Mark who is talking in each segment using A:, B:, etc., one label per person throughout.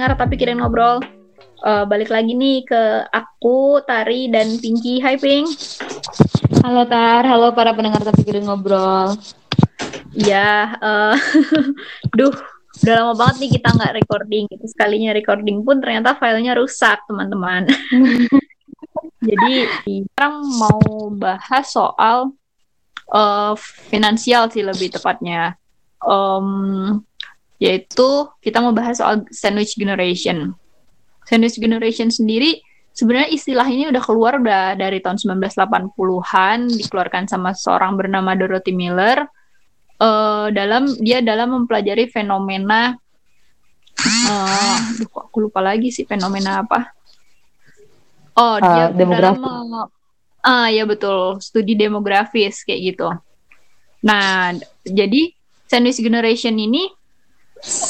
A: pendengar tapi kirim ngobrol. Uh, balik lagi nih ke aku, Tari, dan Pinky. Hai, Pink.
B: Halo, Tar. Halo para pendengar tapi kirim ngobrol.
A: Ya, uh, duh, udah lama banget nih kita nggak recording. Itu sekalinya recording pun ternyata filenya rusak, teman-teman. Jadi sekarang mau bahas soal uh, finansial sih lebih tepatnya. Um, yaitu kita mau bahas soal sandwich generation. Sandwich generation sendiri sebenarnya istilah ini udah keluar udah dari tahun 1980-an dikeluarkan sama seorang bernama Dorothy Miller uh, dalam dia dalam mempelajari fenomena uh, aku lupa lagi sih fenomena apa oh dia uh, demografi. dalam ah ya betul studi demografis kayak gitu nah jadi sandwich generation ini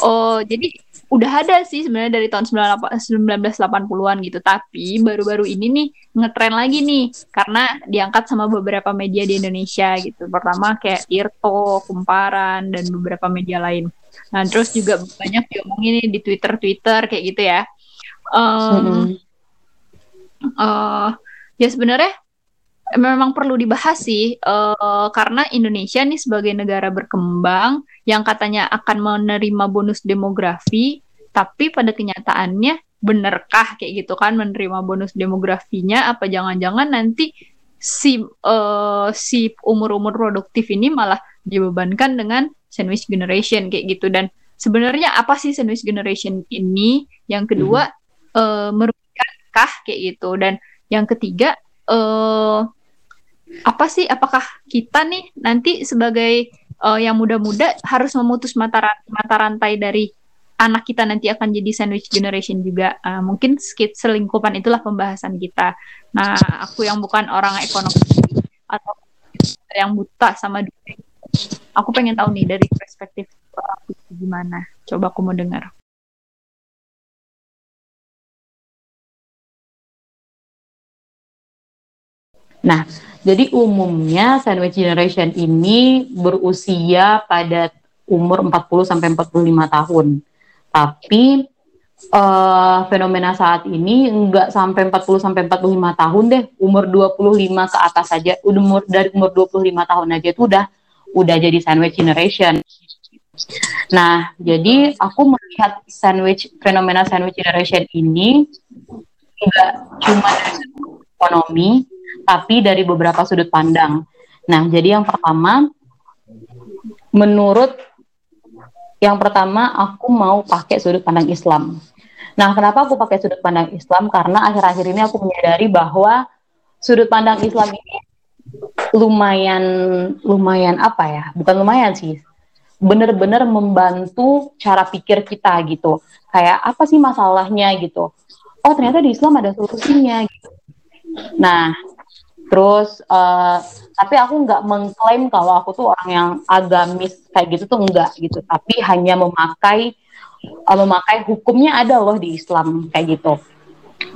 A: oh jadi udah ada sih sebenarnya dari tahun 1980-an gitu. Tapi baru-baru ini nih ngetren lagi nih. Karena diangkat sama beberapa media di Indonesia gitu. Pertama kayak Irto, Kumparan dan beberapa media lain. Nah terus juga banyak diomongin nih di Twitter Twitter kayak gitu ya. Um, mm-hmm. uh, ya sebenarnya memang perlu dibahas sih uh, karena Indonesia nih sebagai negara berkembang yang katanya akan menerima bonus demografi, tapi pada kenyataannya benerkah kayak gitu kan menerima bonus demografinya? Apa jangan-jangan nanti si uh, si umur-umur produktif ini malah dibebankan dengan sandwich generation kayak gitu dan sebenarnya apa sih sandwich generation ini? Yang kedua hmm. uh, merugikan kayak gitu dan yang ketiga uh, apa sih apakah kita nih nanti sebagai uh, yang muda-muda harus memutus mata mata rantai dari anak kita nanti akan jadi sandwich generation juga. Uh, mungkin skit selingkupan itulah pembahasan kita. Nah, aku yang bukan orang ekonomi atau yang buta sama duit. Aku pengen tahu nih dari perspektif orang gimana. Coba aku mau dengar.
B: Nah, jadi umumnya sandwich generation ini berusia pada umur 40 sampai 45 tahun. Tapi uh, fenomena saat ini enggak sampai 40 sampai 45 tahun deh, umur 25 ke atas saja, umur dari umur 25 tahun aja itu udah udah jadi sandwich generation. Nah, jadi aku melihat sandwich fenomena sandwich generation ini enggak cuma ekonomi, tapi dari beberapa sudut pandang. Nah, jadi yang pertama, menurut yang pertama aku mau pakai sudut pandang Islam. Nah, kenapa aku pakai sudut pandang Islam? Karena akhir-akhir ini aku menyadari bahwa sudut pandang Islam ini lumayan lumayan apa ya? Bukan lumayan sih. Benar-benar membantu cara pikir kita gitu. Kayak apa sih masalahnya gitu. Oh, ternyata di Islam ada solusinya gitu. Nah, Terus uh, tapi aku nggak mengklaim kalau aku tuh orang yang agamis kayak gitu tuh enggak gitu. Tapi hanya memakai uh, memakai hukumnya ada loh di Islam kayak gitu.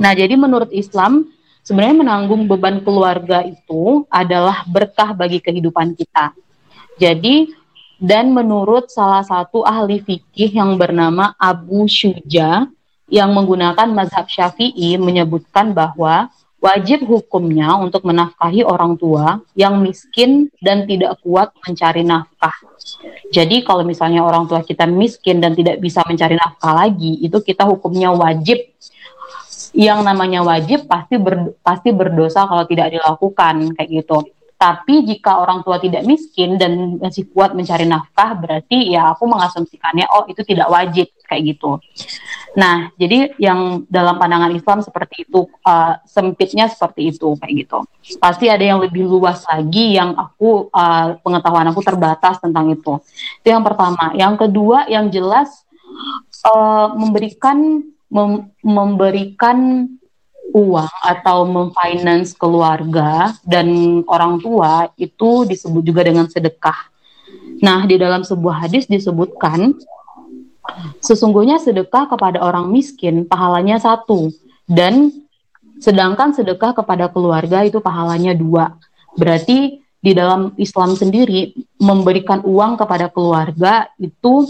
B: Nah, jadi menurut Islam sebenarnya menanggung beban keluarga itu adalah berkah bagi kehidupan kita. Jadi dan menurut salah satu ahli fikih yang bernama Abu Syuja yang menggunakan mazhab Syafi'i menyebutkan bahwa wajib hukumnya untuk menafkahi orang tua yang miskin dan tidak kuat mencari nafkah. Jadi kalau misalnya orang tua kita miskin dan tidak bisa mencari nafkah lagi, itu kita hukumnya wajib. Yang namanya wajib pasti ber, pasti berdosa kalau tidak dilakukan kayak gitu. Tapi jika orang tua tidak miskin dan masih kuat mencari nafkah, berarti ya aku mengasumsikannya oh itu tidak wajib kayak gitu. Nah, jadi yang dalam pandangan Islam seperti itu, uh, sempitnya seperti itu kayak gitu. Pasti ada yang lebih luas lagi yang aku uh, pengetahuan aku terbatas tentang itu. Itu yang pertama. Yang kedua, yang jelas uh, memberikan mem memberikan uang atau memfinance keluarga dan orang tua itu disebut juga dengan sedekah. Nah, di dalam sebuah hadis disebutkan sesungguhnya sedekah kepada orang miskin pahalanya satu dan sedangkan sedekah kepada keluarga itu pahalanya dua. Berarti di dalam Islam sendiri memberikan uang kepada keluarga itu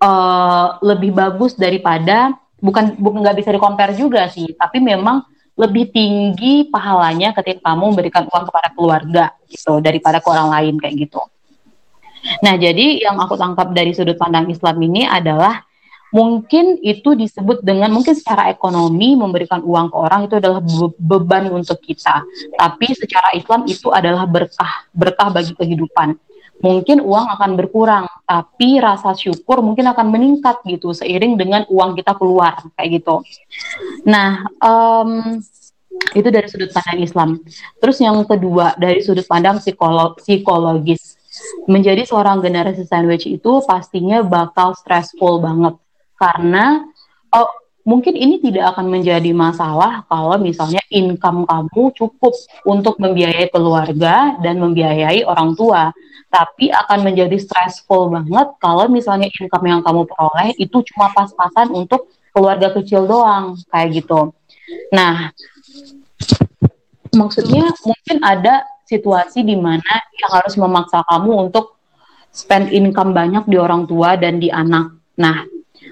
B: uh, lebih bagus daripada bukan bukan nggak bisa dikompar juga sih, tapi memang lebih tinggi pahalanya ketika kamu memberikan uang kepada keluarga gitu daripada ke orang lain kayak gitu. Nah, jadi yang aku tangkap dari sudut pandang Islam ini adalah mungkin itu disebut dengan mungkin secara ekonomi memberikan uang ke orang itu adalah be beban untuk kita. Tapi secara Islam itu adalah berkah, berkah bagi kehidupan. Mungkin uang akan berkurang, tapi rasa syukur mungkin akan meningkat gitu seiring dengan uang kita keluar kayak gitu. Nah, um, itu dari sudut pandang Islam. Terus yang kedua dari sudut pandang psikolog psikologis. Menjadi seorang generasi sandwich itu pastinya bakal stressful banget karena oh, mungkin ini tidak akan menjadi masalah kalau misalnya income kamu cukup untuk membiayai keluarga dan membiayai orang tua tapi akan menjadi stressful banget kalau misalnya income yang kamu peroleh itu cuma pas-pasan untuk keluarga kecil doang kayak gitu. Nah, maksudnya mungkin ada situasi di mana yang harus memaksa kamu untuk spend income banyak di orang tua dan di anak. Nah,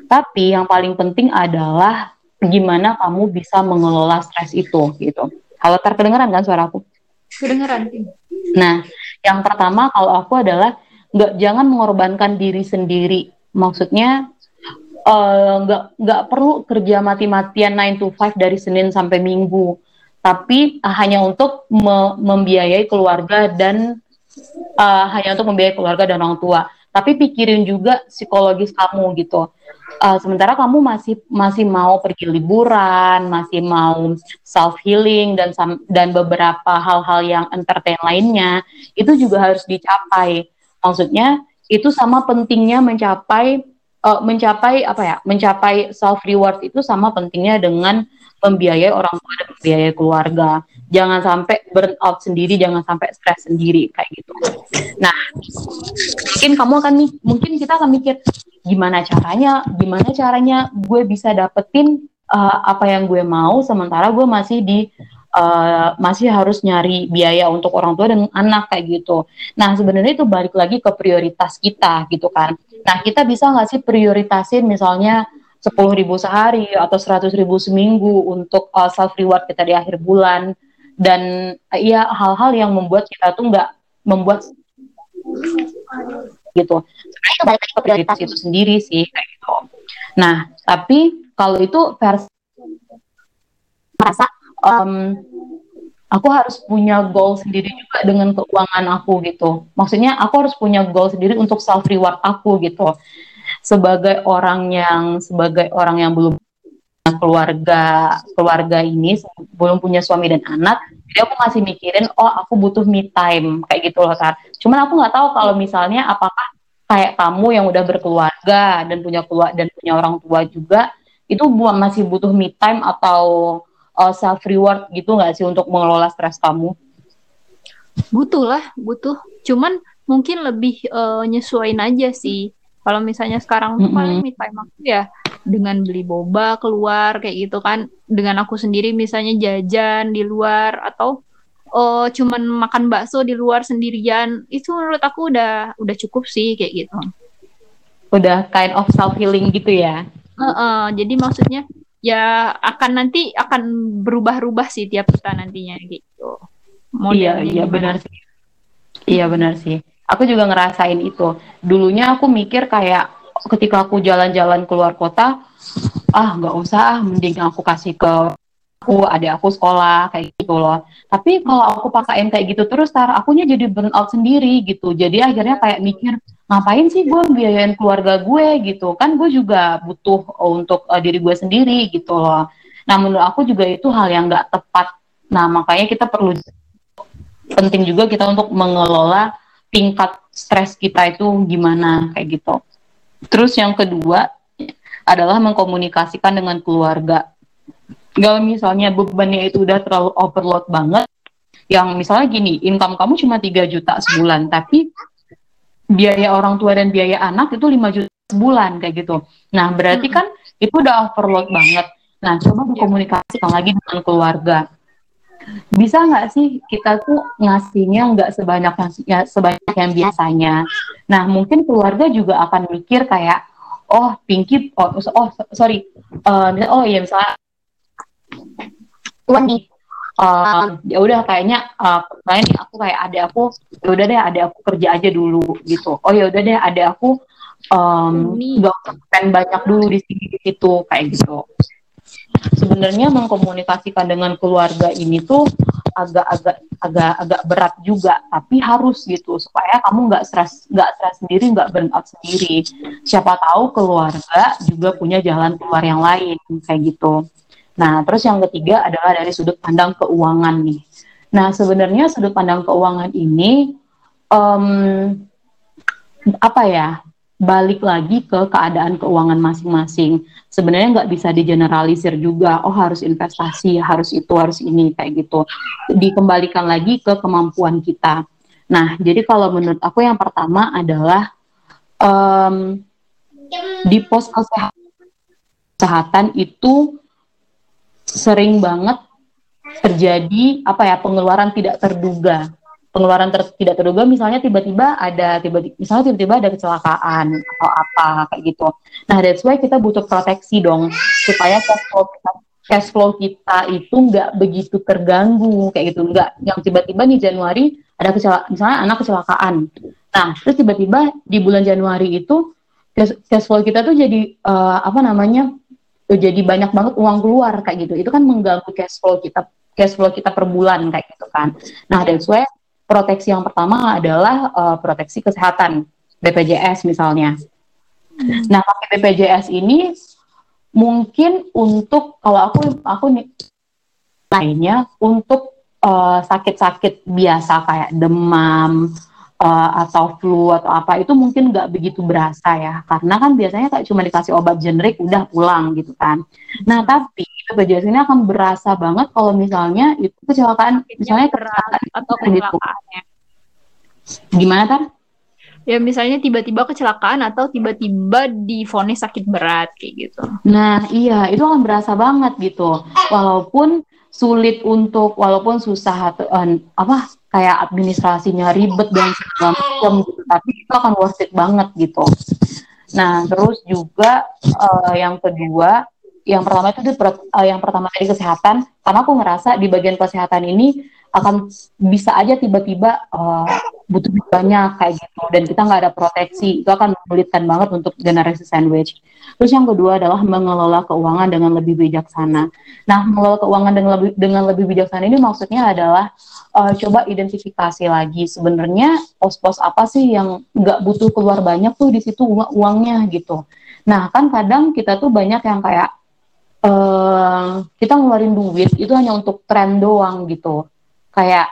B: tapi yang paling penting adalah gimana kamu bisa mengelola stres itu gitu. Kalau terkedengaran kan suaraku?
A: Kedengaran.
B: Nah, yang pertama kalau aku adalah nggak jangan mengorbankan diri sendiri. Maksudnya eh, nggak uh, nggak perlu kerja mati-matian 9 to 5 dari Senin sampai Minggu, tapi uh, hanya untuk me membiayai keluarga dan uh, hanya untuk membiayai keluarga dan orang tua. Tapi pikirin juga psikologis kamu gitu uh, sementara kamu masih masih mau pergi liburan, masih mau self healing dan dan beberapa hal-hal yang entertain lainnya itu juga harus dicapai. Maksudnya itu sama pentingnya mencapai uh, mencapai apa ya? Mencapai self reward itu sama pentingnya dengan membiayai orang tua dan membiayai keluarga. Jangan sampai burn out sendiri, jangan sampai stres sendiri kayak gitu. Nah, mungkin kamu akan mungkin kita akan mikir gimana caranya, gimana caranya gue bisa dapetin uh, apa yang gue mau sementara gue masih di uh, masih harus nyari biaya untuk orang tua dan anak kayak gitu. Nah sebenarnya itu balik lagi ke prioritas kita gitu kan. Nah kita bisa nggak sih prioritasin misalnya sepuluh ribu sehari atau seratus ribu seminggu untuk uh, self reward kita di akhir bulan. Dan uh, ya hal-hal yang membuat kita tuh nggak membuat gitu. Sebenarnya itu sendiri sih gitu. Nah tapi kalau itu versi merasa um, aku harus punya goal sendiri juga dengan keuangan aku gitu. Maksudnya aku harus punya goal sendiri untuk self reward aku gitu sebagai orang yang sebagai orang yang belum keluarga keluarga ini belum punya suami dan anak jadi aku masih mikirin oh aku butuh me time kayak gitu loh Tar. cuman aku nggak tahu kalau misalnya apakah kayak kamu yang udah berkeluarga dan punya keluarga dan punya orang tua juga itu masih butuh me time atau uh, self reward gitu nggak sih untuk mengelola stres kamu?
A: Butuh lah butuh. Cuman mungkin lebih uh, nyesuaiin aja sih kalau misalnya sekarang tuh mm -hmm. paling me time aku ya dengan beli boba keluar kayak gitu kan. Dengan aku sendiri misalnya jajan di luar atau oh cuman makan bakso di luar sendirian. Itu menurut aku udah udah cukup sih kayak gitu.
B: Udah kind of self healing gitu ya.
A: Uh -uh, jadi maksudnya ya akan nanti akan berubah-ubah sih tiap kita nantinya gitu.
B: Modelnya iya, iya benar sih. Iya benar sih aku juga ngerasain itu. Dulunya aku mikir kayak ketika aku jalan-jalan keluar kota ah nggak usah ah mending aku kasih ke aku ada aku sekolah kayak gitu loh. Tapi kalau aku pakaiin kayak gitu terus tar akunya jadi burn out sendiri gitu. Jadi akhirnya kayak mikir ngapain sih gue biayain keluarga gue? gitu. Kan gue juga butuh untuk uh, diri gue sendiri gitu loh. Nah menurut aku juga itu hal yang nggak tepat. Nah makanya kita perlu penting juga kita untuk mengelola tingkat stres kita itu gimana kayak gitu. Terus yang kedua adalah mengkomunikasikan dengan keluarga. Kalau misalnya bebannya itu udah terlalu overload banget, yang misalnya gini, income kamu cuma 3 juta sebulan, tapi biaya orang tua dan biaya anak itu 5 juta sebulan kayak gitu. Nah, berarti kan itu udah overload banget. Nah, coba dikomunikasikan lagi dengan keluarga bisa nggak sih kita tuh ngasihnya nggak sebanyak ya, sebanyak yang biasanya. Nah mungkin keluarga juga akan mikir kayak oh Pinky oh, oh sorry uh, oh iya misalnya uang nih uh, ya udah kayaknya uh, aku kayak ada aku ya udah deh ada aku kerja aja dulu gitu. Oh ya udah deh ada aku um, spend banyak dulu di sini di situ kayak gitu sebenarnya mengkomunikasikan dengan keluarga ini tuh agak-agak agak-agak berat juga tapi harus gitu. Supaya kamu nggak stres nggak stres sendiri nggak burn out sendiri. Siapa tahu keluarga juga punya jalan keluar yang lain kayak gitu. Nah terus yang ketiga adalah dari sudut pandang keuangan nih. Nah sebenarnya sudut pandang keuangan ini um, apa ya balik lagi ke keadaan keuangan masing-masing. Sebenarnya nggak bisa digeneralisir juga, oh harus investasi, harus itu, harus ini, kayak gitu. Dikembalikan lagi ke kemampuan kita. Nah, jadi kalau menurut aku yang pertama adalah um, di pos kesehatan itu sering banget terjadi apa ya pengeluaran tidak terduga pengeluaran ter tidak terduga misalnya tiba-tiba ada tiba misalnya tiba-tiba ada kecelakaan atau apa kayak gitu. Nah, that's why kita butuh proteksi dong supaya cash flow kita, cash flow kita itu nggak begitu terganggu kayak gitu. Nggak yang tiba-tiba nih Januari ada kecelakaan misalnya anak kecelakaan. Nah, terus tiba-tiba di bulan Januari itu cash, flow kita tuh jadi uh, apa namanya? jadi banyak banget uang keluar kayak gitu. Itu kan mengganggu cash flow kita cash flow kita per bulan kayak gitu kan. Nah, that's why proteksi yang pertama adalah uh, proteksi kesehatan BPJS misalnya. Nah, pakai BPJS ini mungkin untuk kalau aku aku nih lainnya untuk eh, sakit-sakit uh, biasa kayak demam, uh, atau flu atau apa itu mungkin nggak begitu berasa ya. Karena kan biasanya kayak cuma dikasih obat generik udah pulang gitu kan. Nah tapi BPJS ini akan berasa banget kalau misalnya itu kecelakaan misalnya kecelakaan atau gitu. kecelakaannya. Gitu. gimana kan
A: ya misalnya tiba-tiba kecelakaan atau tiba-tiba difonis sakit berat kayak gitu.
B: Nah iya itu akan berasa banget gitu. Walaupun sulit untuk walaupun susah atau uh, apa kayak administrasinya ribet dan segala macam gitu. Tapi itu akan worth it banget gitu. Nah terus juga uh, yang kedua yang pertama itu uh, yang pertama tadi kesehatan. Karena aku ngerasa di bagian kesehatan ini akan bisa aja tiba-tiba uh, butuh banyak kayak gitu dan kita nggak ada proteksi itu akan menyulitkan banget untuk generasi sandwich. Terus yang kedua adalah mengelola keuangan dengan lebih bijaksana. Nah, mengelola keuangan dengan lebih dengan lebih bijaksana ini maksudnya adalah uh, coba identifikasi lagi sebenarnya pos-pos apa sih yang nggak butuh keluar banyak tuh di situ uang uangnya gitu. Nah, kan kadang kita tuh banyak yang kayak uh, kita ngeluarin duit itu hanya untuk tren doang gitu kayak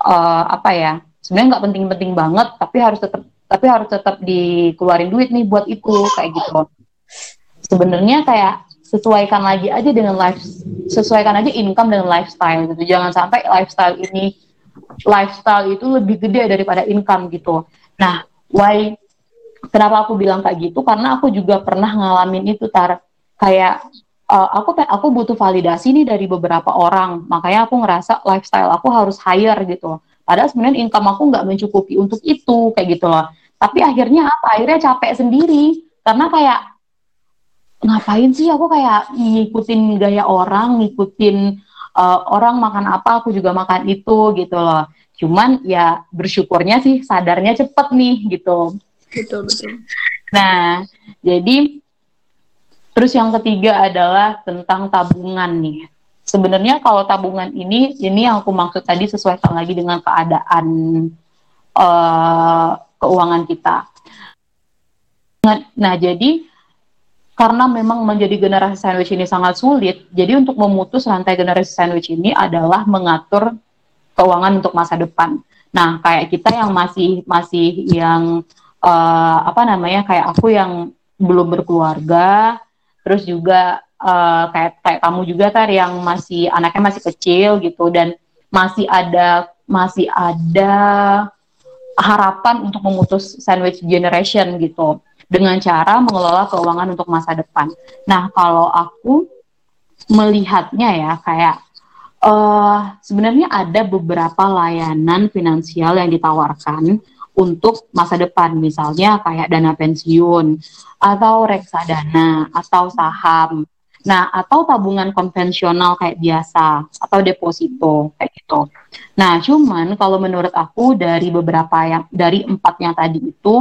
B: uh, apa ya sebenarnya nggak penting-penting banget tapi harus tetap tapi harus tetap dikeluarin duit nih buat itu kayak gitu sebenarnya kayak sesuaikan lagi aja dengan life sesuaikan aja income dengan lifestyle gitu. Jangan sampai lifestyle ini lifestyle itu lebih gede daripada income gitu. Nah why kenapa aku bilang kayak gitu? Karena aku juga pernah ngalamin itu tar. Kayak uh, aku aku butuh validasi nih dari beberapa orang. Makanya aku ngerasa lifestyle aku harus higher gitu. Padahal sebenarnya income aku nggak mencukupi untuk itu kayak gitu loh. Tapi akhirnya apa? Akhirnya capek sendiri. Karena kayak ngapain sih aku kayak ngikutin gaya orang ngikutin uh, orang makan apa aku juga makan itu gitu loh. Cuman ya bersyukurnya sih sadarnya cepet nih gitu.
A: Betul betul.
B: Nah jadi Terus yang ketiga adalah tentang tabungan nih. Sebenarnya kalau tabungan ini, ini yang aku maksud tadi sesuaikan lagi dengan keadaan uh, keuangan kita. Nah, jadi karena memang menjadi generasi sandwich ini sangat sulit, jadi untuk memutus rantai generasi sandwich ini adalah mengatur keuangan untuk masa depan. Nah, kayak kita yang masih masih yang uh, apa namanya kayak aku yang belum berkeluarga, terus juga uh, kayak kayak kamu juga tar yang masih anaknya masih kecil gitu dan masih ada masih ada harapan untuk memutus sandwich generation gitu dengan cara mengelola keuangan untuk masa depan. Nah kalau aku melihatnya ya kayak uh, sebenarnya ada beberapa layanan finansial yang ditawarkan untuk masa depan, misalnya kayak dana pensiun, atau reksadana, atau saham. Nah, atau tabungan konvensional kayak biasa, atau deposito, kayak gitu. Nah, cuman kalau menurut aku dari beberapa yang, dari empat yang tadi itu,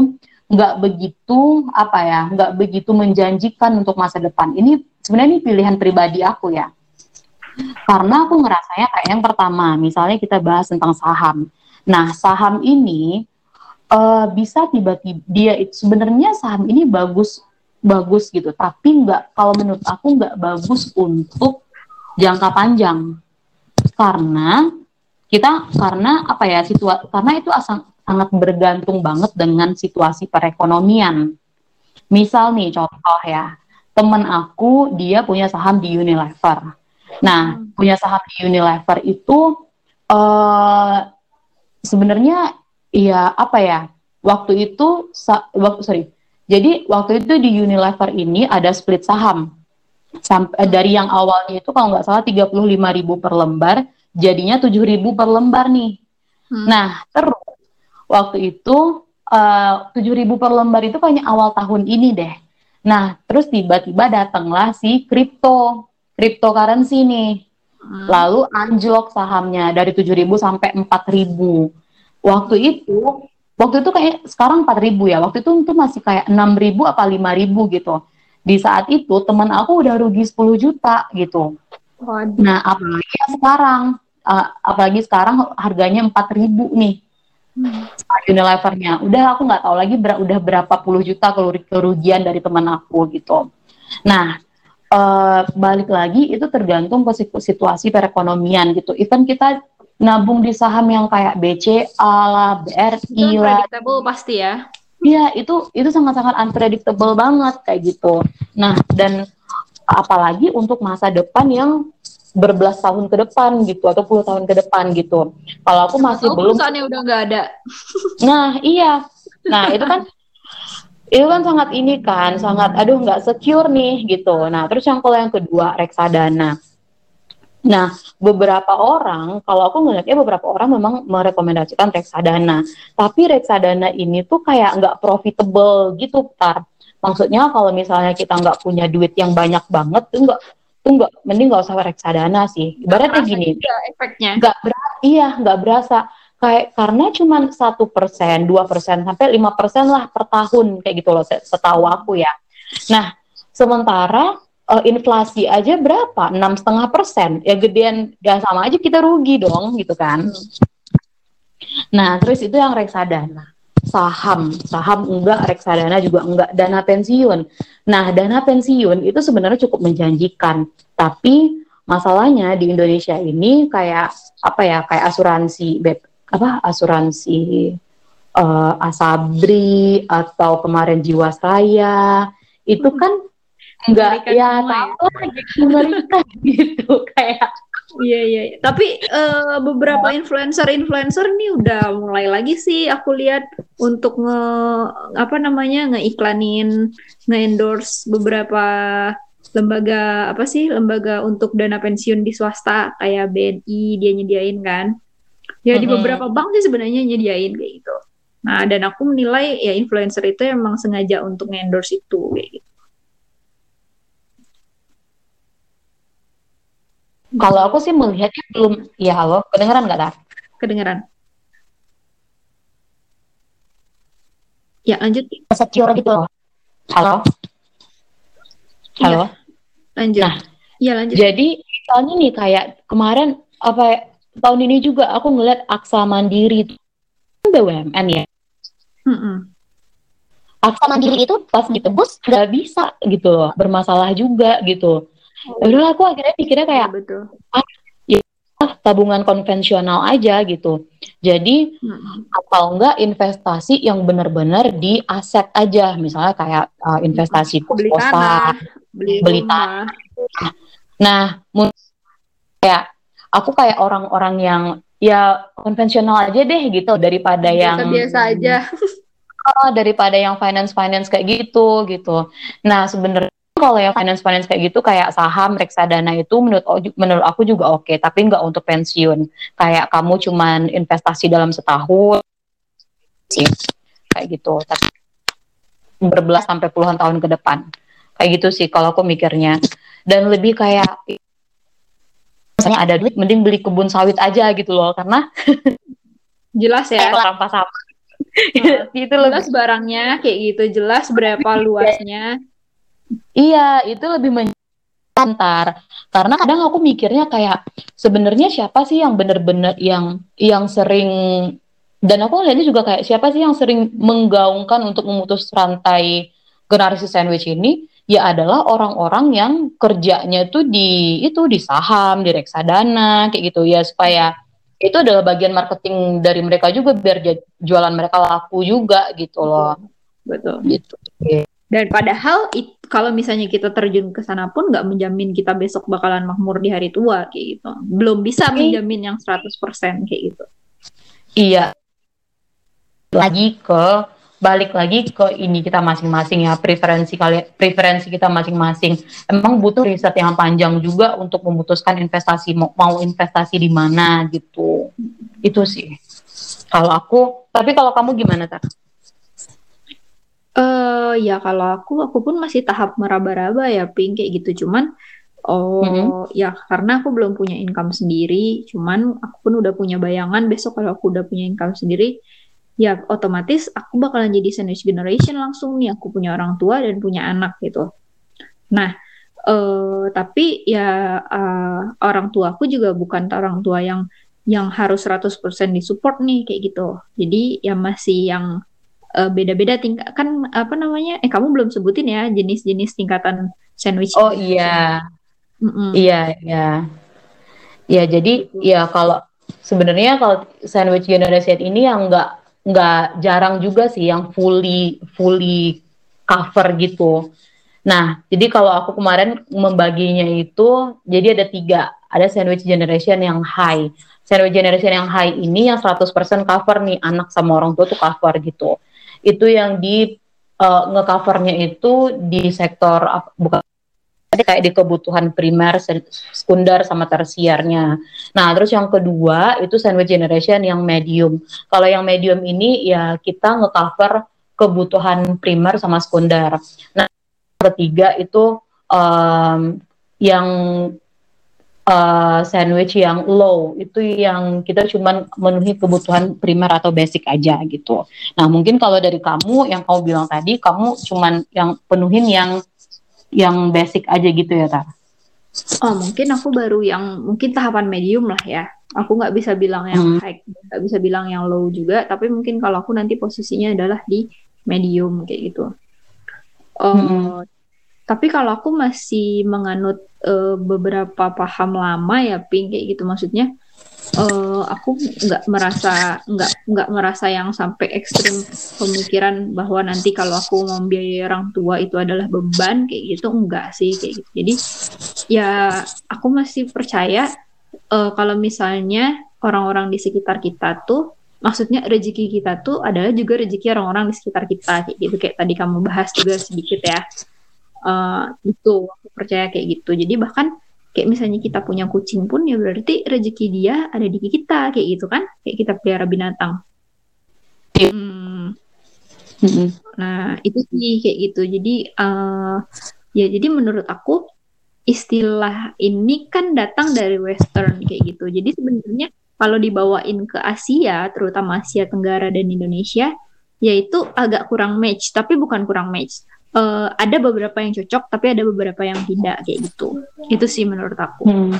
B: nggak begitu, apa ya, nggak begitu menjanjikan untuk masa depan. Ini sebenarnya ini pilihan pribadi aku ya. Karena aku ngerasanya kayak yang pertama, misalnya kita bahas tentang saham. Nah, saham ini uh, bisa tiba-tiba dia sebenarnya saham ini bagus bagus gitu. Tapi nggak kalau menurut aku nggak bagus untuk jangka panjang. Karena kita karena apa ya situasi karena itu asang, sangat bergantung banget dengan situasi perekonomian. Misal nih contoh ya. Temen aku dia punya saham di Unilever. Nah hmm. punya saham di Unilever itu uh, sebenarnya ya apa ya? Waktu itu waktu sorry. Jadi waktu itu di Unilever ini ada split saham. Sampai eh, dari yang awalnya itu kalau nggak salah 35 ribu per lembar jadinya 7 ribu per lembar nih. Hmm. nah terus waktu itu eh, tujuh ribu per lembar itu kayaknya awal tahun ini deh. Nah terus tiba-tiba datanglah si kripto cryptocurrency nih. Hmm. lalu anjlok sahamnya dari 7.000 sampai 4.000 waktu itu waktu itu kayak sekarang 4000 ya. Waktu itu itu masih kayak 6000 apa 5000 gitu. Di saat itu teman aku udah rugi 10 juta gitu. Waduh. nah apalagi sekarang uh, apalagi sekarang harganya 4000 nih. Hmm. Unilevernya udah aku nggak tahu lagi ber udah berapa puluh juta kerugian dari teman aku gitu. Nah uh, balik lagi itu tergantung ke situasi perekonomian gitu. Even kita nabung di saham yang kayak BCA lah, BRI lah.
A: Unpredictable pasti ya.
B: Iya, itu itu sangat-sangat unpredictable banget kayak gitu. Nah, dan apalagi untuk masa depan yang berbelas tahun ke depan gitu atau puluh tahun ke depan gitu. Kalau aku masih oh, belum
A: perusahaannya udah nggak ada.
B: Nah, iya. Nah, itu kan itu kan sangat ini kan, sangat aduh nggak secure nih gitu. Nah, terus yang kalau yang kedua reksadana. Nah, beberapa orang, kalau aku ngeliatnya beberapa orang memang merekomendasikan reksadana. Tapi reksadana ini tuh kayak nggak profitable gitu, tar. Maksudnya kalau misalnya kita nggak punya duit yang banyak banget, tuh nggak tuh nggak mending nggak usah reksadana sih. Ibaratnya gini,
A: efeknya.
B: Nggak berasa, iya nggak berasa kayak karena cuma satu persen, dua persen sampai lima persen lah per tahun kayak gitu loh setahu aku ya. Nah, sementara uh, inflasi aja berapa? Enam setengah persen. Ya gedean, ya sama aja kita rugi dong, gitu kan? Nah, terus itu yang reksadana. Saham, saham enggak, reksadana juga enggak, dana pensiun. Nah, dana pensiun itu sebenarnya cukup menjanjikan, tapi masalahnya di Indonesia ini kayak apa ya, kayak asuransi, beb, apa asuransi uh, Asabri atau kemarin Jiwasraya itu kan enggak ya tahu ya. mereka gitu kayak
A: Iya iya. Tapi uh, beberapa influencer-influencer nih udah mulai lagi sih aku lihat untuk nge apa namanya ngeiklanin, nge-endorse beberapa lembaga apa sih lembaga untuk dana pensiun di swasta kayak BNI dia nyediain kan. Ya di beberapa bank sih sebenarnya nyediain kayak gitu. Nah dan aku menilai ya influencer itu emang sengaja untuk nge-endorse itu kayak gitu.
B: Kalau aku sih melihatnya belum, ya halo, kedengeran nggak Tar?
A: Kedengeran. Ya lanjut.
B: Secure gitu. Halo? Halo? Ya,
A: lanjut. Nah, ya lanjut.
B: Jadi misalnya nih kayak kemarin apa tahun ini juga aku ngeliat Aksa Mandiri itu BUMN ya. Mm -mm. Aksa Mandiri itu pas ditebus nggak bisa gitu loh, bermasalah juga gitu. Udah aku akhirnya pikirnya kayak
A: ya, betul.
B: Ah, ya tabungan konvensional aja gitu. Jadi hmm. atau enggak investasi yang benar-benar di aset aja. Misalnya kayak uh, investasi
A: tanah beli, beli tanah.
B: Nah kayak aku kayak orang-orang yang ya konvensional aja deh gitu daripada biasa, yang
A: biasa aja.
B: Oh, daripada yang finance finance kayak gitu gitu. Nah sebenarnya kalau yang finance finance kayak gitu kayak saham reksadana itu menurut menurut aku juga oke okay, tapi nggak untuk pensiun. Kayak kamu cuman investasi dalam setahun sih. Kayak gitu. Tapi berbelas sampai puluhan tahun ke depan. Kayak gitu sih kalau aku mikirnya. Dan lebih kayak misalnya ada duit mending beli kebun sawit aja gitu loh karena
A: jelas ya.
B: Rampas sama
A: uh, itu jelas lebih... barangnya kayak gitu jelas berapa luasnya
B: iya itu lebih antar karena kadang aku mikirnya kayak sebenarnya siapa sih yang bener-bener yang yang sering dan aku lihatnya juga kayak siapa sih yang sering menggaungkan untuk memutus rantai generasi sandwich ini ya adalah orang-orang yang kerjanya tuh di itu di saham, di reksadana kayak gitu ya supaya itu adalah bagian marketing dari mereka juga biar jualan mereka laku juga gitu loh.
A: Betul. Gitu. Dan padahal it, kalau misalnya kita terjun ke sana pun nggak menjamin kita besok bakalan makmur di hari tua kayak gitu. Belum bisa menjamin yang 100% kayak gitu.
B: Iya, lagi ke balik lagi ke ini kita masing-masing ya preferensi kali preferensi kita masing-masing emang butuh riset yang panjang juga untuk memutuskan investasi mau, mau investasi di mana gitu itu sih kalau aku tapi kalau kamu gimana tak?
A: Uh, ya kalau aku aku pun masih tahap meraba-raba ya pink kayak gitu. Cuman oh mm -hmm. ya karena aku belum punya income sendiri cuman aku pun udah punya bayangan besok kalau aku udah punya income sendiri ya otomatis aku bakalan jadi sandwich generation langsung nih. Aku punya orang tua dan punya anak gitu. Nah uh, tapi ya uh, orang tua aku juga bukan orang tua yang yang harus 100% disupport nih kayak gitu. Jadi ya masih yang uh, beda-beda tingkat kan apa namanya eh kamu belum sebutin ya jenis-jenis tingkatan sandwich
B: oh iya mm -mm. iya iya ya jadi ya kalau sebenarnya kalau sandwich generation ini yang enggak nggak jarang juga sih yang fully fully cover gitu. Nah, jadi kalau aku kemarin membaginya itu, jadi ada tiga. Ada sandwich generation yang high. Sandwich generation yang high ini yang 100% cover nih, anak sama orang tua tuh cover gitu. Itu yang di uh, ngecovernya itu di sektor, bukan Jadi kayak di kebutuhan primer, sekunder sama tersiarnya. Nah, terus yang kedua itu sandwich generation yang medium. Kalau yang medium ini ya kita ngecover kebutuhan primer sama sekunder. Nah, ketiga itu um, yang uh, sandwich yang low itu yang kita cuma memenuhi kebutuhan primer atau basic aja gitu. Nah mungkin kalau dari kamu yang kamu bilang tadi kamu cuma yang penuhin yang yang basic aja gitu ya Tara?
A: Oh mungkin aku baru yang mungkin tahapan medium lah ya. Aku nggak bisa bilang yang hmm. high, nggak bisa bilang yang low juga. Tapi mungkin kalau aku nanti posisinya adalah di medium kayak gitu. Uh, hmm. Tapi kalau aku masih menganut uh, beberapa paham lama ya, pink kayak gitu maksudnya uh, aku nggak merasa nggak nggak merasa yang sampai ekstrim pemikiran bahwa nanti kalau aku mau biaya orang tua itu adalah beban kayak gitu enggak sih kayak gitu. Jadi ya aku masih percaya uh, kalau misalnya orang-orang di sekitar kita tuh maksudnya rezeki kita tuh adalah juga rezeki orang-orang di sekitar kita kayak gitu. Kayak tadi kamu bahas juga sedikit ya uh, itu aku percaya kayak gitu. Jadi bahkan kayak misalnya kita punya kucing pun ya berarti rezeki dia ada di kita kayak gitu kan? Kayak kita pelihara binatang. Hmm. nah itu sih kayak gitu. Jadi uh, ya jadi menurut aku istilah ini kan datang dari western kayak gitu. Jadi sebenarnya kalau dibawain ke Asia terutama Asia Tenggara dan Indonesia yaitu agak kurang match. Tapi bukan kurang match uh, ada beberapa yang cocok tapi ada beberapa yang tidak kayak gitu. Itu sih menurut aku. Hmm.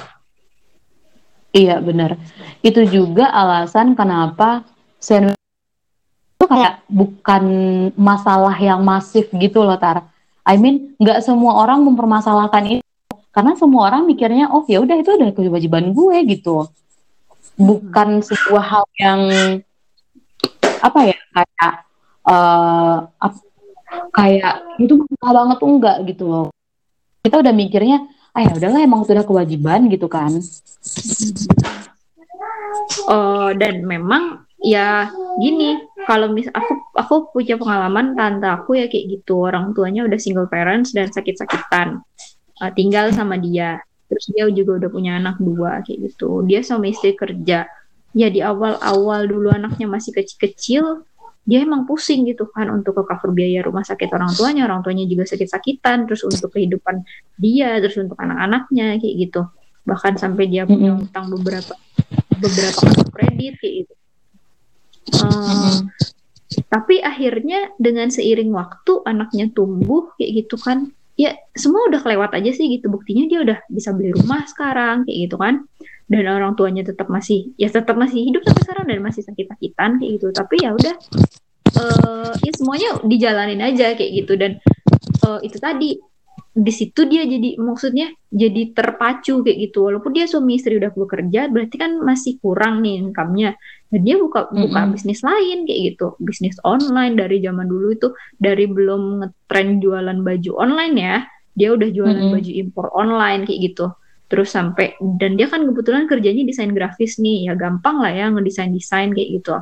B: iya benar itu juga alasan kenapa sandwich itu kayak bukan masalah yang masif gitu loh tar. I mean nggak semua orang mempermasalahkan itu. Karena semua orang mikirnya oh ya udah itu udah kewajiban gue gitu. Bukan hmm. sebuah hal yang apa ya kayak uh, kayak itu mahal banget tuh enggak? Gitu loh. Kita udah mikirnya ah ya udahlah emang sudah kewajiban gitu kan.
A: Oh dan memang ya gini kalau mis aku aku punya pengalaman tante aku ya kayak gitu orang tuanya udah single parents dan sakit-sakitan. Uh, tinggal sama dia terus dia juga udah punya anak dua kayak gitu. Dia sama istri kerja. Ya di awal-awal dulu anaknya masih kecil-kecil dia emang pusing gitu kan untuk ke cover biaya rumah sakit orang tuanya orang tuanya juga sakit-sakitan terus untuk kehidupan dia terus untuk anak-anaknya kayak gitu. Bahkan sampai dia punya utang beberapa beberapa kartu kredit kayak gitu. Uh, tapi akhirnya dengan seiring waktu anaknya tumbuh kayak gitu kan ya semua udah kelewat aja sih gitu. Buktinya dia udah bisa beli rumah sekarang kayak gitu kan dan orang tuanya tetap masih ya tetap masih hidup sampai sekarang dan masih sakit-sakitan kayak gitu. Tapi ya udah uh, ya semuanya dijalanin aja kayak gitu. Dan uh, itu tadi di situ dia jadi maksudnya jadi terpacu kayak gitu. Walaupun dia suami istri udah bekerja berarti kan masih kurang nih income-nya. Dan dia buka buka mm -hmm. bisnis lain kayak gitu. Bisnis online dari zaman dulu itu dari belum ngetren jualan baju online ya. Dia udah jualan mm -hmm. baju impor online kayak gitu terus sampai dan dia kan kebetulan kerjanya desain grafis nih. Ya gampang lah ya ngedesain desain kayak gitu.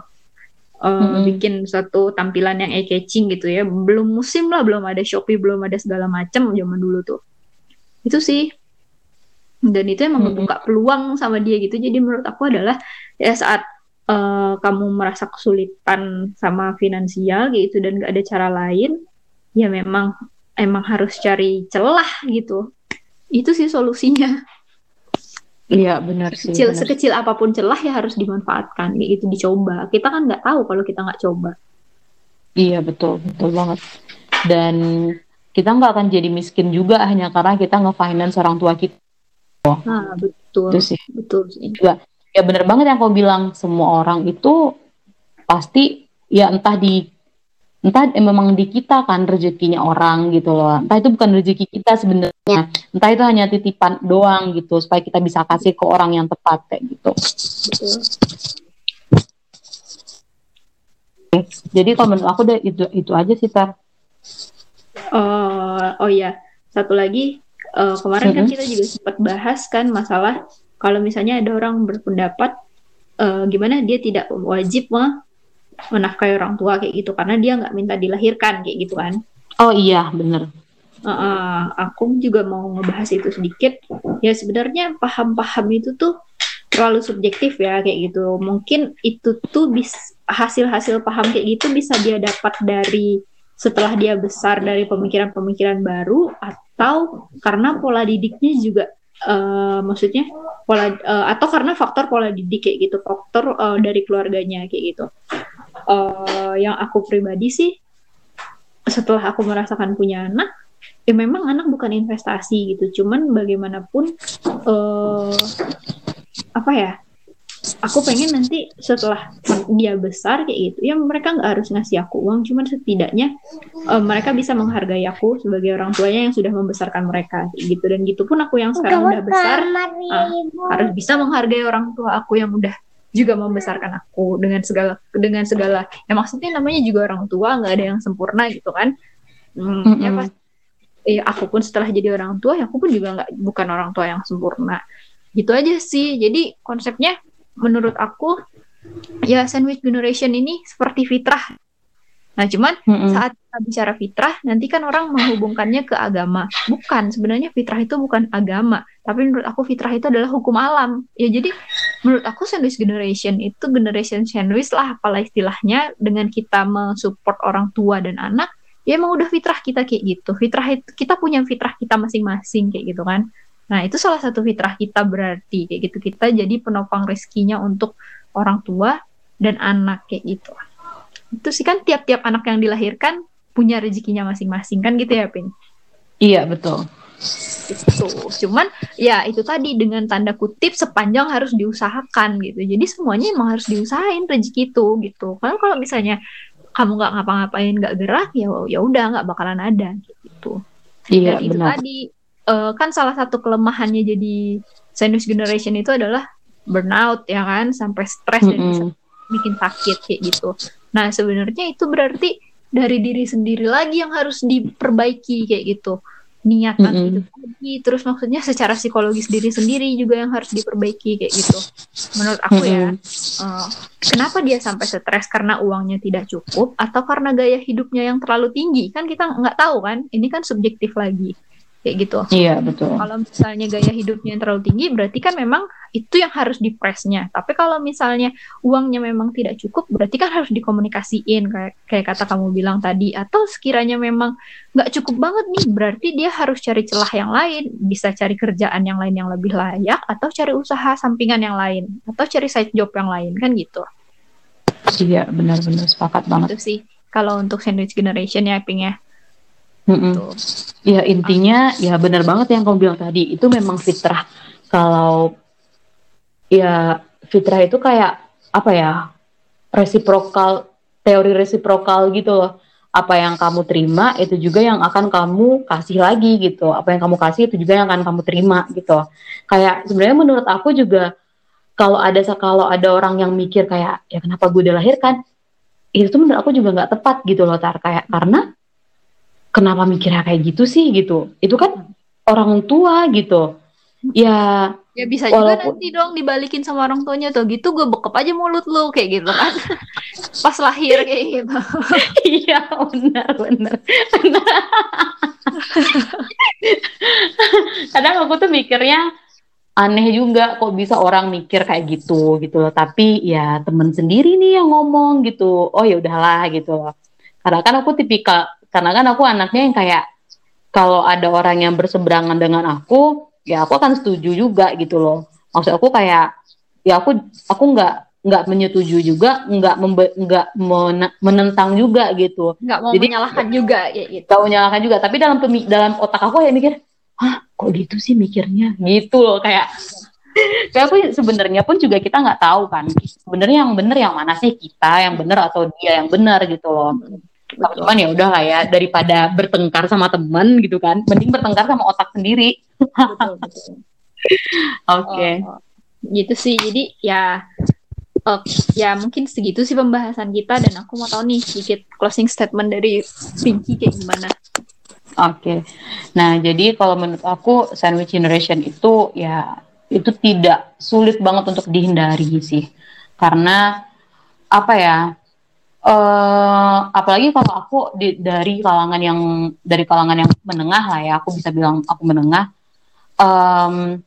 A: Uh, hmm. bikin suatu tampilan yang eye catching gitu ya. Belum musim lah belum ada shopee belum ada segala macam zaman dulu tuh. Itu sih. Dan itu emang hmm. membuka peluang sama dia gitu. Jadi menurut aku adalah ya saat uh, kamu merasa kesulitan sama finansial gitu dan gak ada cara lain ya memang emang harus cari celah gitu itu sih solusinya
B: Iya benar sih.
A: Sekecil, benar. sekecil apa pun celah ya harus dimanfaatkan, itu dicoba. Kita kan nggak tahu kalau kita nggak coba.
B: Iya betul, betul banget. Dan kita nggak akan jadi miskin juga hanya karena kita nge-finance orang tua kita.
A: Oh. Nah betul. Itu sih. Betul sih.
B: Juga. Ya benar banget yang kau bilang semua orang itu pasti ya entah di entah eh, memang di kita kan rezekinya orang gitu loh. Entah itu bukan rezeki kita sebenarnya. Entah itu hanya titipan doang gitu supaya kita bisa kasih ke orang yang tepat kayak gitu. Jadi kalau menurut aku deh itu itu aja sih tar
A: uh, oh ya satu lagi. Uh, kemarin mm -hmm. kan kita juga sempat bahas kan masalah kalau misalnya ada orang berpendapat uh, gimana dia tidak wajib mah menafkahi orang tua kayak gitu. Karena dia nggak minta dilahirkan kayak gitu kan.
B: Oh iya bener.
A: Uh, aku juga mau ngebahas itu sedikit. Ya sebenarnya paham-paham itu tuh terlalu subjektif ya kayak gitu. Mungkin itu tuh bis hasil-hasil paham kayak gitu bisa dia dapat dari setelah dia besar dari pemikiran-pemikiran baru atau karena pola didiknya juga uh, maksudnya pola uh, atau karena faktor pola didik kayak gitu. Faktor uh, dari keluarganya kayak gitu uh, yang aku pribadi sih setelah aku merasakan punya anak ya memang anak bukan investasi gitu. Cuman bagaimanapun uh, apa ya aku pengen nanti setelah dia besar kayak gitu ya mereka nggak harus ngasih aku uang. Cuman setidaknya uh, mereka bisa menghargai aku sebagai orang tuanya yang sudah membesarkan mereka kayak gitu. Dan gitu pun aku yang sekarang udah besar uh, harus bisa menghargai orang tua aku yang udah juga membesarkan aku dengan segala dengan segala ya maksudnya namanya juga orang tua nggak ada yang sempurna gitu kan hmm, mm -hmm. ya pas ya aku pun setelah jadi orang tua ya aku pun juga nggak bukan orang tua yang sempurna gitu aja sih jadi konsepnya menurut aku ya sandwich generation ini seperti fitrah Nah, cuman mm-hmm. saat kita bicara fitrah, nanti kan orang menghubungkannya ke agama. Bukan, sebenarnya fitrah itu bukan agama, tapi menurut aku fitrah itu adalah hukum alam. Ya jadi menurut aku sandwich generation itu generation sandwich lah apalah istilahnya dengan kita mensupport orang tua dan anak, ya emang udah fitrah kita kayak gitu. Fitrah itu kita punya fitrah kita masing-masing kayak gitu kan. Nah, itu salah satu fitrah kita berarti kayak gitu. Kita jadi penopang rezekinya untuk orang tua dan anak kayak gitu itu sih kan tiap-tiap anak yang dilahirkan punya rezekinya masing-masing kan gitu ya Pin?
B: Iya betul.
A: Itu cuman ya itu tadi dengan tanda kutip sepanjang harus diusahakan gitu. Jadi semuanya emang harus diusahain rezeki itu gitu. Kan kalau misalnya kamu nggak ngapa-ngapain nggak gerak ya ya udah nggak bakalan ada gitu. Iya, dan itu benar. tadi uh, kan salah satu kelemahannya jadi sandwich generation itu adalah burnout ya kan? Sampai stres mm -hmm. dan bisa bikin sakit kayak gitu. Nah, sebenarnya itu berarti dari diri sendiri lagi yang harus diperbaiki kayak gitu. Niatan mm -hmm. itu lagi, terus maksudnya secara psikologis diri sendiri juga yang harus diperbaiki kayak gitu. Menurut aku mm -hmm. ya, uh, kenapa dia sampai stres karena uangnya tidak cukup atau karena gaya hidupnya yang terlalu tinggi? Kan kita nggak tahu kan, ini kan subjektif lagi. Kayak gitu.
B: Iya betul.
A: Kalau misalnya gaya hidupnya yang terlalu tinggi, berarti kan memang itu yang harus dipresnya. Tapi kalau misalnya uangnya memang tidak cukup, berarti kan harus dikomunikasiin kayak kayak kata kamu bilang tadi. Atau sekiranya memang nggak cukup banget nih, berarti dia harus cari celah yang lain, bisa cari kerjaan yang lain yang lebih layak, atau cari usaha sampingan yang lain, atau cari side job yang lain kan gitu.
B: Iya benar-benar sepakat banget.
A: Itu sih kalau untuk sandwich generation ya, Ping ya.
B: Mm-mm. Ya intinya ya benar banget yang kamu bilang tadi itu memang fitrah. Kalau ya fitrah itu kayak apa ya resiprokal teori resiprokal gitu loh. Apa yang kamu terima itu juga yang akan kamu kasih lagi gitu. Apa yang kamu kasih itu juga yang akan kamu terima gitu. Kayak sebenarnya menurut aku juga kalau ada kalau ada orang yang mikir kayak ya kenapa gue dilahirkan itu tuh menurut aku juga nggak tepat gitu loh tar kayak karena kenapa mikirnya kayak gitu sih gitu. Itu kan orang tua gitu. Ya
A: ya bisa walaupun, juga nanti dong dibalikin sama orang tuanya tuh gitu gue bekep aja mulut lu kayak gitu kan. Pas lahir kayak gitu.
B: Iya benar benar. Kadang aku tuh mikirnya aneh juga kok bisa orang mikir kayak gitu gitu loh. Tapi ya temen sendiri nih yang ngomong gitu. Oh ya udahlah gitu. Loh karena kan aku tipikal karena kan aku anaknya yang kayak kalau ada orang yang berseberangan dengan aku ya aku akan setuju juga gitu loh. Maksud aku kayak ya aku aku nggak nggak menyetujui juga nggak nggak menentang juga gitu.
A: Nggak mau Jadi, menyalahkan juga
B: ya gitu. nggak menyalahkan juga. Tapi dalam dalam otak aku ya mikir hah kok gitu sih mikirnya? Gitu loh kayak. Kayak aku sebenarnya pun juga kita nggak tahu kan. Sebenarnya yang benar yang mana sih kita yang benar atau dia yang benar gitu loh Cuman ya udah lah ya daripada bertengkar sama temen gitu kan. Mending bertengkar sama otak sendiri. Oke. Okay.
A: oh, gitu sih. Jadi ya uh, ya mungkin segitu sih pembahasan kita. Dan aku mau tahu nih sedikit closing statement dari Pinky kayak gimana.
B: Oke. Okay. nah jadi kalau menurut aku sandwich generation itu ya itu tidak sulit banget untuk dihindari sih. Karena apa ya uh, apalagi kalau aku di, dari kalangan yang dari kalangan yang menengah lah ya aku bisa bilang aku menengah. Um,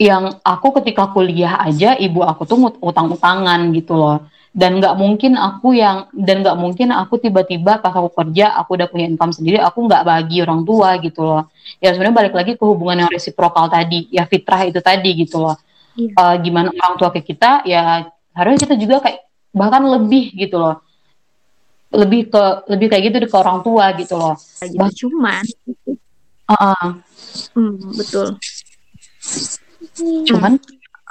B: yang aku ketika kuliah aja ibu aku tuh utang-utangan gitu loh. Dan nggak mungkin aku yang dan nggak mungkin aku tiba-tiba pas aku kerja aku udah punya income sendiri aku nggak bagi orang tua gitu loh. Ya sebenarnya balik lagi ke hubungan yang resiprokal tadi ya fitrah itu tadi gitu loh. Iya. uh, gimana orang tua ke kita ya harusnya kita juga kayak bahkan lebih gitu loh. Lebih ke lebih kayak gitu ke orang tua gitu loh.
A: Gitu, bah cuman.
B: Uh -uh.
A: Hmm, betul.
B: Cuman?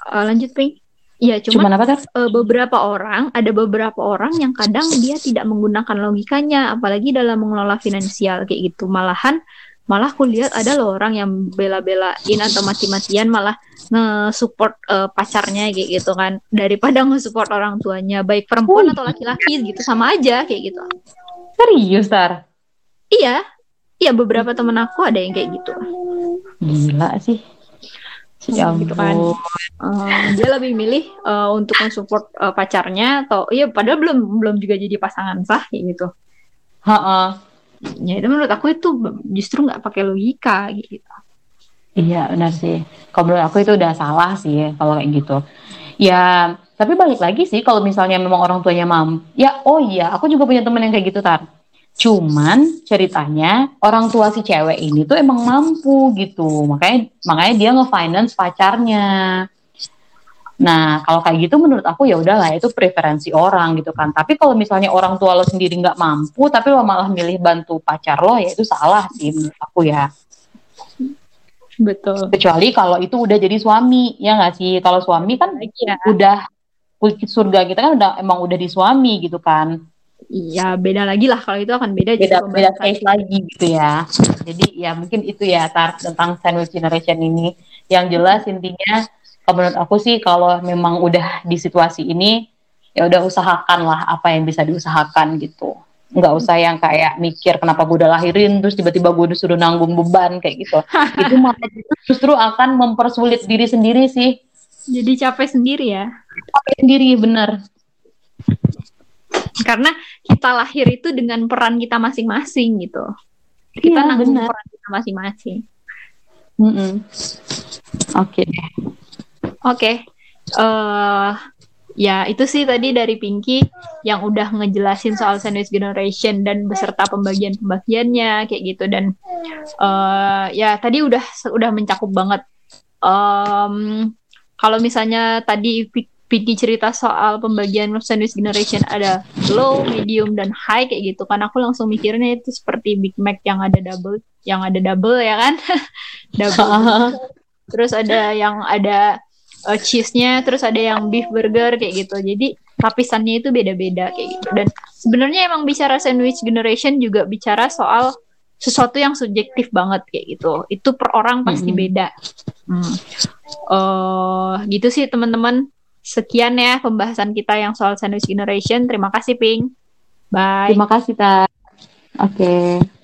A: Uh, lanjut ping. Iya, cuman, cuman apa? Uh, beberapa orang, ada beberapa orang yang kadang dia tidak menggunakan logikanya, apalagi dalam mengelola finansial kayak gitu. Malahan malah aku lihat ada loh orang yang bela-belain atau mati-matian malah nge-support uh, pacarnya kayak gitu kan. Daripada nge-support orang tuanya baik perempuan oh. atau laki-laki gitu sama aja kayak gitu.
B: Serius tar?
A: Iya. Iya beberapa temen aku ada yang kayak gitu.
B: Gila sih.
A: Ya gitu kan. uh, dia lebih milih uh, untuk mensupport uh, pacarnya atau iya padahal belum belum juga jadi pasangan sah kayak gitu.
B: -ha
A: ya itu menurut aku itu justru nggak pakai logika gitu.
B: Iya benar sih. Kalau menurut aku itu udah salah sih ya, kalau kayak gitu. Ya tapi balik lagi sih kalau misalnya memang orang tuanya mam ya oh iya aku juga punya temen yang kayak gitu tar. Cuman ceritanya orang tua si cewek ini tuh emang mampu gitu. Makanya makanya dia nge-finance pacarnya Nah, kalau kayak gitu menurut aku ya udahlah itu preferensi orang gitu kan. Tapi kalau misalnya orang tua lo sendiri nggak mampu, tapi lo malah milih bantu pacar lo, ya itu salah sih menurut aku ya.
A: Betul.
B: Kecuali kalau itu udah jadi suami, ya nggak sih? Kalau suami kan ya. udah surga kita kan udah emang udah di suami gitu kan.
A: Iya, beda lagi lah kalau itu akan beda.
B: Beda, beda case lagi gitu ya. Jadi ya mungkin itu ya tar tentang sandwich generation ini. Yang jelas intinya menurut aku sih kalau memang udah di situasi ini ya udah usahakan lah apa yang bisa diusahakan gitu nggak usah yang kayak mikir kenapa gue udah lahirin terus tiba-tiba gue disuruh nanggung beban kayak gitu itu malah justru akan mempersulit diri sendiri sih
A: jadi capek sendiri ya
B: capek sendiri bener
A: karena kita lahir itu dengan peran kita masing-masing gitu kita
B: Iya,
A: nanggung
B: benar.
A: peran kita masing-masing.
B: Mm-mm. Oke deh.
A: Oke, eh ya itu sih tadi dari Pinky yang udah ngejelasin soal sandwich generation dan beserta pembagian-pembagiannya kayak gitu. Dan eh ya tadi udah udah mencakup banget. Em, kalau misalnya tadi Pi- Pinky cerita soal pembagian sandwich generation ada low, medium dan high kayak gitu kan aku langsung mikirnya itu seperti Big Mac yang ada double, yang ada double ya kan, double. Terus ada yang ada uh, cheese-nya, terus ada yang beef burger kayak gitu. Jadi lapisannya itu beda-beda kayak gitu. Dan sebenarnya emang bicara sandwich generation juga bicara soal sesuatu yang subjektif banget kayak gitu. Itu per orang pasti
B: Mm-mm.
A: beda. Hmm. Eh, gitu sih teman-teman. Sekian ya pembahasan kita yang soal sandwich generation. Terima kasih Ping. Bye.
B: Terima kasih, Ta. Oke.